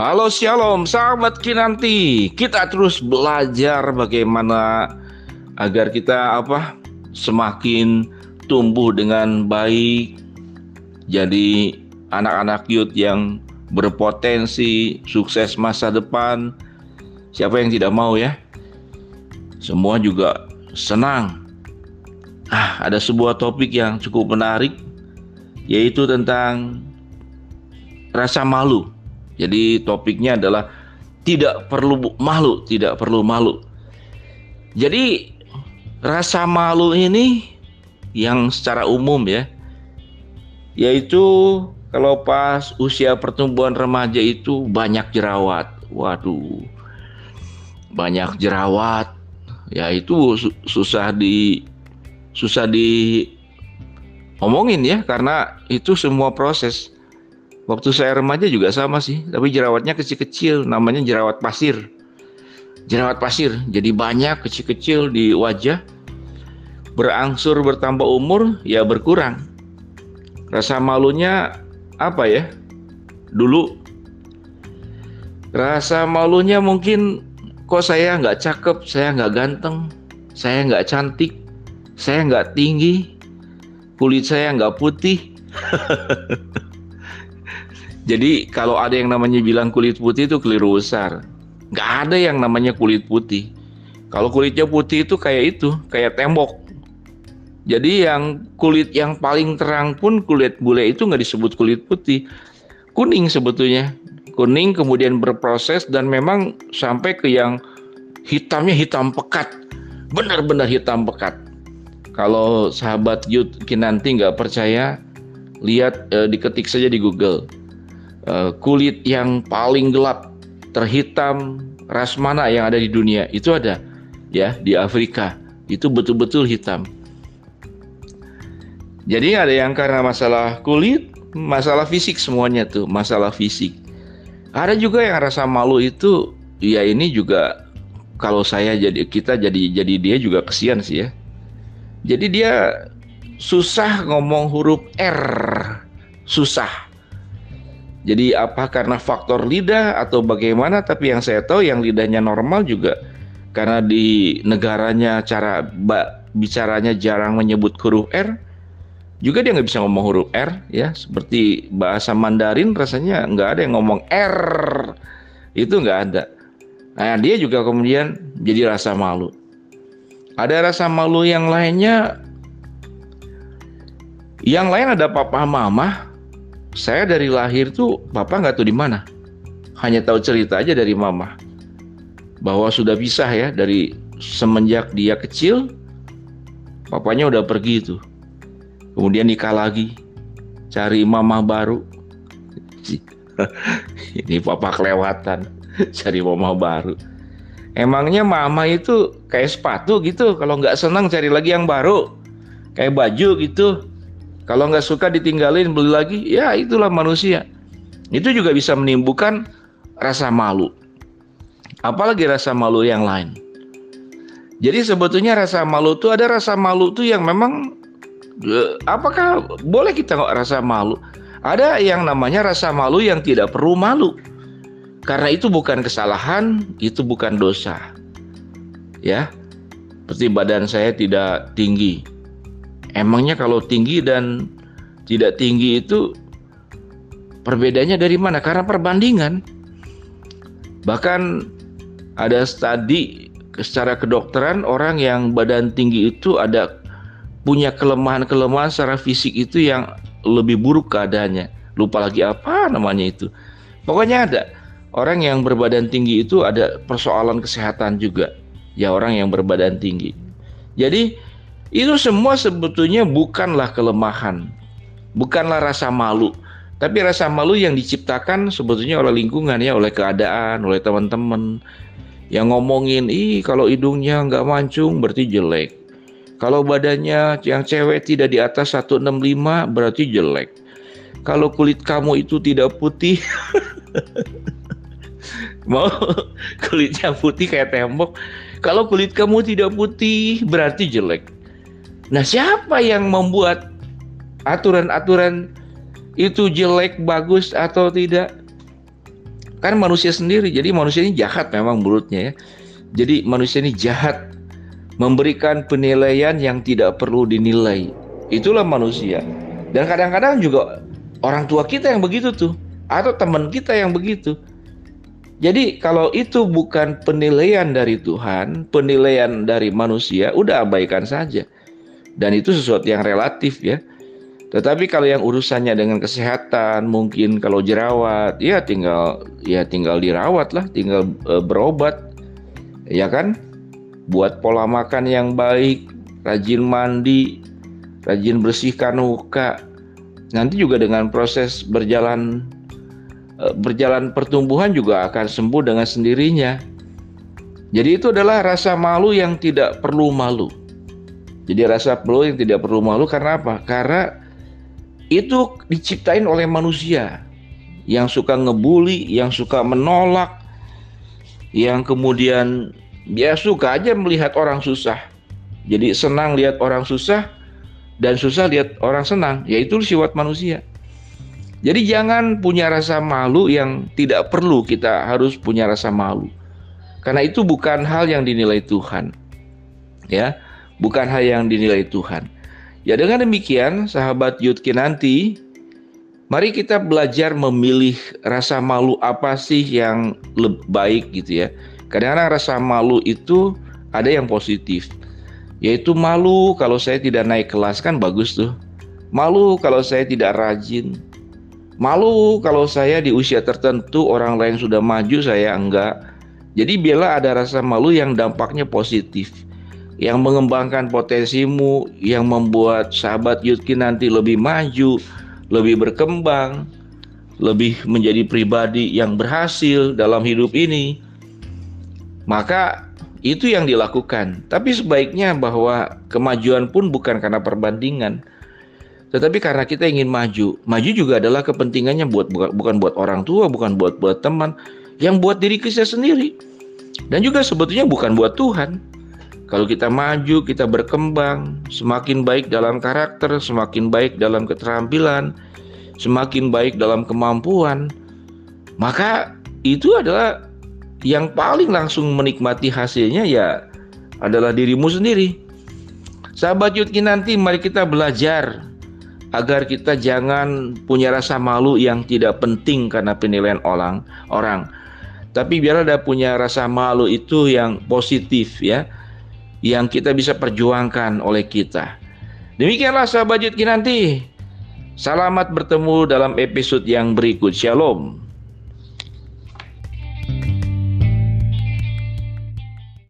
Halo Shalom, sahabat Kinanti. Kita terus belajar bagaimana agar kita apa? Semakin tumbuh dengan baik. Jadi anak-anak youth yang berpotensi sukses masa depan. Siapa yang tidak mau ya? Semua juga senang. Ah, ada sebuah topik yang cukup menarik yaitu tentang rasa malu jadi topiknya adalah tidak perlu malu, tidak perlu malu. Jadi rasa malu ini yang secara umum ya, yaitu kalau pas usia pertumbuhan remaja itu banyak jerawat. Waduh, banyak jerawat. Ya itu susah di susah di omongin ya karena itu semua proses Waktu saya remaja juga sama sih, tapi jerawatnya kecil-kecil, namanya jerawat pasir. Jerawat pasir, jadi banyak kecil-kecil di wajah. Berangsur bertambah umur, ya berkurang. Rasa malunya apa ya? Dulu rasa malunya mungkin kok saya nggak cakep, saya nggak ganteng, saya nggak cantik, saya nggak tinggi, kulit saya nggak putih. Jadi kalau ada yang namanya bilang kulit putih itu keliru besar. Gak ada yang namanya kulit putih. Kalau kulitnya putih itu kayak itu, kayak tembok. Jadi yang kulit yang paling terang pun kulit bule itu nggak disebut kulit putih, kuning sebetulnya. Kuning kemudian berproses dan memang sampai ke yang hitamnya hitam pekat, benar-benar hitam pekat. Kalau sahabat Yud Kinanti nggak percaya, lihat eh, diketik saja di Google kulit yang paling gelap, terhitam, ras mana yang ada di dunia itu ada ya di Afrika itu betul-betul hitam. Jadi ada yang karena masalah kulit, masalah fisik semuanya tuh, masalah fisik. Ada juga yang rasa malu itu ya ini juga kalau saya jadi kita jadi jadi dia juga kesian sih ya. Jadi dia susah ngomong huruf R. Susah jadi apa karena faktor lidah atau bagaimana? Tapi yang saya tahu yang lidahnya normal juga karena di negaranya cara bicaranya jarang menyebut huruf R, juga dia nggak bisa ngomong huruf R ya. Seperti bahasa Mandarin rasanya nggak ada yang ngomong R, itu nggak ada. Nah dia juga kemudian jadi rasa malu. Ada rasa malu yang lainnya. Yang lain ada papa mama saya dari lahir tuh papa nggak tahu di mana. Hanya tahu cerita aja dari mama. Bahwa sudah pisah ya dari semenjak dia kecil papanya udah pergi tuh. Kemudian nikah lagi. Cari mama baru. Ini papa kelewatan. Cari mama baru. Emangnya mama itu kayak sepatu gitu. Kalau nggak senang cari lagi yang baru. Kayak baju gitu kalau nggak suka ditinggalin beli lagi, ya itulah manusia. Itu juga bisa menimbulkan rasa malu. Apalagi rasa malu yang lain. Jadi sebetulnya rasa malu itu ada rasa malu itu yang memang eh, apakah boleh kita nggak rasa malu? Ada yang namanya rasa malu yang tidak perlu malu. Karena itu bukan kesalahan, itu bukan dosa. Ya. Seperti badan saya tidak tinggi, Emangnya kalau tinggi dan tidak tinggi itu perbedaannya dari mana? Karena perbandingan. Bahkan ada studi secara kedokteran orang yang badan tinggi itu ada punya kelemahan-kelemahan secara fisik itu yang lebih buruk keadaannya. Lupa lagi apa namanya itu. Pokoknya ada orang yang berbadan tinggi itu ada persoalan kesehatan juga. Ya orang yang berbadan tinggi. Jadi itu semua sebetulnya bukanlah kelemahan, bukanlah rasa malu, tapi rasa malu yang diciptakan sebetulnya oleh lingkungan ya, oleh keadaan, oleh teman-teman yang ngomongin, ih kalau hidungnya nggak mancung berarti jelek. Kalau badannya yang cewek tidak di atas 165 berarti jelek. Kalau kulit kamu itu tidak putih, mau kulitnya putih kayak tembok. Kalau kulit kamu tidak putih berarti jelek. Nah, siapa yang membuat aturan-aturan itu jelek, bagus atau tidak? kan manusia sendiri. Jadi manusia ini jahat memang mulutnya ya. Jadi manusia ini jahat memberikan penilaian yang tidak perlu dinilai. Itulah manusia. Dan kadang-kadang juga orang tua kita yang begitu tuh atau teman kita yang begitu. Jadi kalau itu bukan penilaian dari Tuhan, penilaian dari manusia, udah abaikan saja. Dan itu sesuatu yang relatif ya. Tetapi kalau yang urusannya dengan kesehatan, mungkin kalau jerawat, ya tinggal ya tinggal dirawat lah, tinggal e, berobat. Ya kan? Buat pola makan yang baik, rajin mandi, rajin bersihkan muka. Nanti juga dengan proses berjalan Eh, berjalan pertumbuhan juga akan sembuh dengan sendirinya. Jadi itu adalah rasa malu yang tidak perlu malu. Jadi rasa malu yang tidak perlu malu karena apa? Karena itu diciptain oleh manusia yang suka ngebully, yang suka menolak, yang kemudian dia suka aja melihat orang susah. Jadi senang lihat orang susah dan susah lihat orang senang, yaitu sifat manusia. Jadi jangan punya rasa malu yang tidak perlu kita harus punya rasa malu. Karena itu bukan hal yang dinilai Tuhan. Ya, bukan hal yang dinilai Tuhan. Ya dengan demikian sahabat Yudki nanti mari kita belajar memilih rasa malu apa sih yang lebih baik gitu ya. Kadang-kadang rasa malu itu ada yang positif. Yaitu malu kalau saya tidak naik kelas kan bagus tuh. Malu kalau saya tidak rajin, Malu kalau saya di usia tertentu orang lain sudah maju saya enggak. Jadi biarlah ada rasa malu yang dampaknya positif. Yang mengembangkan potensimu, yang membuat sahabat Yudki nanti lebih maju, lebih berkembang, lebih menjadi pribadi yang berhasil dalam hidup ini. Maka itu yang dilakukan. Tapi sebaiknya bahwa kemajuan pun bukan karena perbandingan, tetapi karena kita ingin maju, maju juga adalah kepentingannya buat bukan buat orang tua, bukan buat buat teman, yang buat diri kita sendiri. Dan juga sebetulnya bukan buat Tuhan. Kalau kita maju, kita berkembang, semakin baik dalam karakter, semakin baik dalam keterampilan, semakin baik dalam kemampuan, maka itu adalah yang paling langsung menikmati hasilnya ya adalah dirimu sendiri. Sahabat Yudki nanti mari kita belajar agar kita jangan punya rasa malu yang tidak penting karena penilaian orang orang tapi biar ada punya rasa malu itu yang positif ya yang kita bisa perjuangkan oleh kita. Demikianlah sahabat Yudki nanti. Selamat bertemu dalam episode yang berikut. Shalom